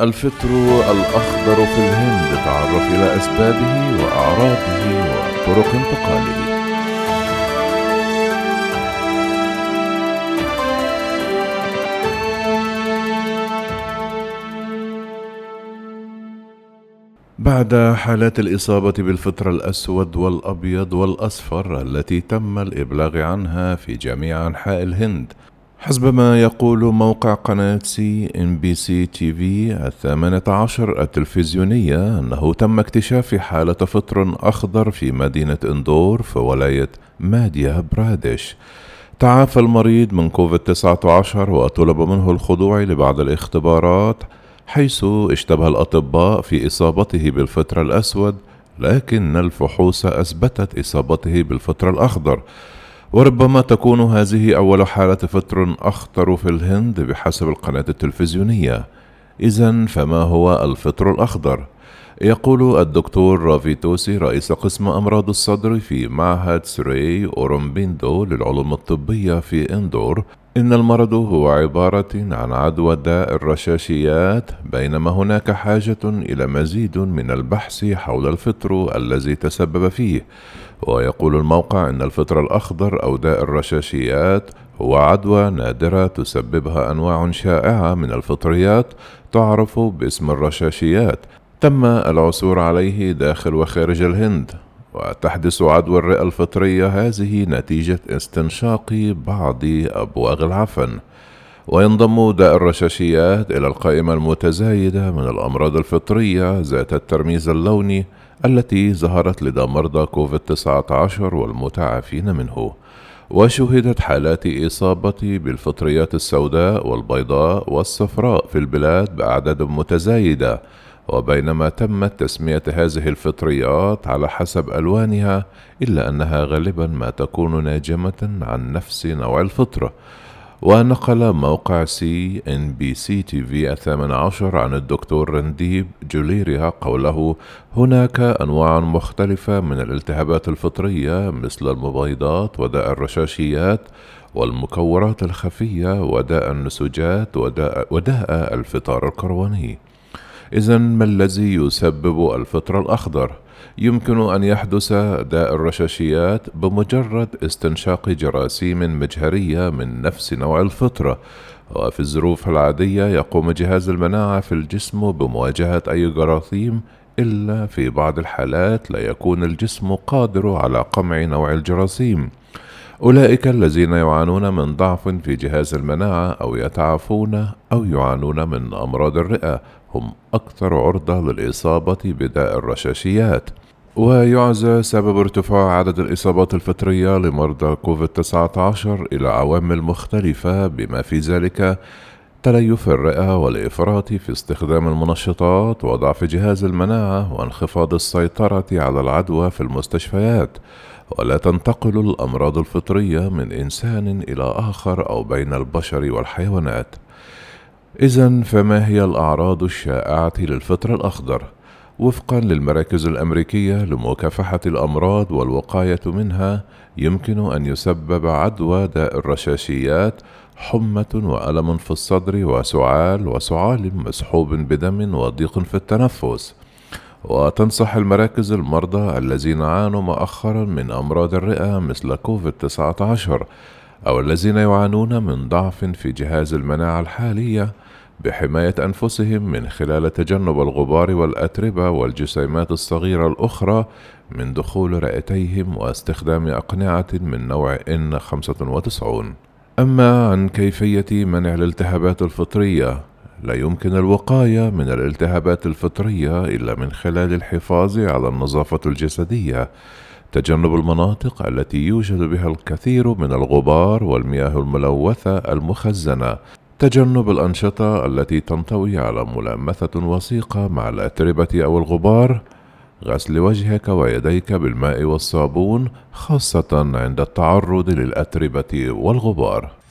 الفطر الأخضر في الهند تعرف إلى أسبابه وأعراضه وطرق انتقاله. بعد حالات الإصابة بالفطر الأسود والأبيض والأصفر التي تم الإبلاغ عنها في جميع أنحاء الهند حسب ما يقول موقع قناة سي إن بي سي تي في الثامنة عشر التلفزيونية أنه تم اكتشاف حالة فطر أخضر في مدينة إندور في ولاية ماديا برادش تعافى المريض من كوفيد 19 وطلب منه الخضوع لبعض الاختبارات حيث اشتبه الأطباء في إصابته بالفطر الأسود لكن الفحوص أثبتت إصابته بالفطر الأخضر. وربما تكون هذه أول حالة فطر أخطر في الهند بحسب القناة التلفزيونية إذا فما هو الفطر الأخضر؟ يقول الدكتور رافي توسي رئيس قسم أمراض الصدر في معهد سري أورمبيندو للعلوم الطبية في إندور إن المرض هو عبارة عن عدوى داء الرشاشيات بينما هناك حاجة إلى مزيد من البحث حول الفطر الذي تسبب فيه. ويقول الموقع أن الفطر الأخضر أو داء الرشاشيات هو عدوى نادرة تسببها أنواع شائعة من الفطريات تعرف باسم الرشاشيات. تم العثور عليه داخل وخارج الهند. وتحدث عدوى الرئة الفطرية هذه نتيجة استنشاق بعض أبواغ العفن. وينضم داء الرشاشيات إلى القائمة المتزايدة من الأمراض الفطرية ذات الترميز اللوني التي ظهرت لدى مرضى كوفيد-19 والمتعافين منه. وشهدت حالات إصابة بالفطريات السوداء والبيضاء والصفراء في البلاد بأعداد متزايدة وبينما تمت تسمية هذه الفطريات على حسب ألوانها إلا أنها غالبا ما تكون ناجمة عن نفس نوع الفطر ونقل موقع سي إن بي سي تي في الثامن عشر عن الدكتور رنديب جوليريا قوله هناك أنواع مختلفة من الالتهابات الفطرية مثل المبيضات وداء الرشاشيات والمكورات الخفية وداء النسوجات وداء, وداء الفطار الكرواني. إذا ما الذي يسبب الفطر الأخضر؟ يمكن أن يحدث داء الرشاشيات بمجرد استنشاق جراثيم مجهرية من نفس نوع الفطرة وفي الظروف العادية يقوم جهاز المناعة في الجسم بمواجهة أي جراثيم إلا في بعض الحالات لا يكون الجسم قادر على قمع نوع الجراثيم أولئك الذين يعانون من ضعف في جهاز المناعة أو يتعافون أو يعانون من أمراض الرئة. هم أكثر عرضة للإصابة بداء الرشاشيات. ويعزى سبب ارتفاع عدد الإصابات الفطرية لمرضى كوفيد-19 إلى عوامل مختلفة بما في ذلك تليف الرئة والإفراط في استخدام المنشطات وضعف جهاز المناعة وانخفاض السيطرة على العدوى في المستشفيات. ولا تنتقل الأمراض الفطرية من إنسان إلى آخر أو بين البشر والحيوانات إذا فما هي الأعراض الشائعة للفطر الأخضر؟ وفقا للمراكز الأمريكية لمكافحة الأمراض والوقاية منها يمكن أن يسبب عدوى داء الرشاشيات حمة وألم في الصدر وسعال وسعال مسحوب بدم وضيق في التنفس وتنصح المراكز المرضى الذين عانوا مؤخرا من أمراض الرئة مثل كوفيد 19 أو الذين يعانون من ضعف في جهاز المناعة الحالية بحماية أنفسهم من خلال تجنب الغبار والأتربة والجسيمات الصغيرة الأخرى من دخول رئتيهم واستخدام أقنعة من نوع N95 أما عن كيفية منع الالتهابات الفطرية لا يمكن الوقاية من الالتهابات الفطرية إلا من خلال الحفاظ على النظافة الجسدية. تجنب المناطق التي يوجد بها الكثير من الغبار والمياه الملوثة المخزنة. تجنب الأنشطة التي تنطوي على ملامسة وثيقة مع الأتربة أو الغبار. غسل وجهك ويديك بالماء والصابون خاصة عند التعرض للأتربة والغبار.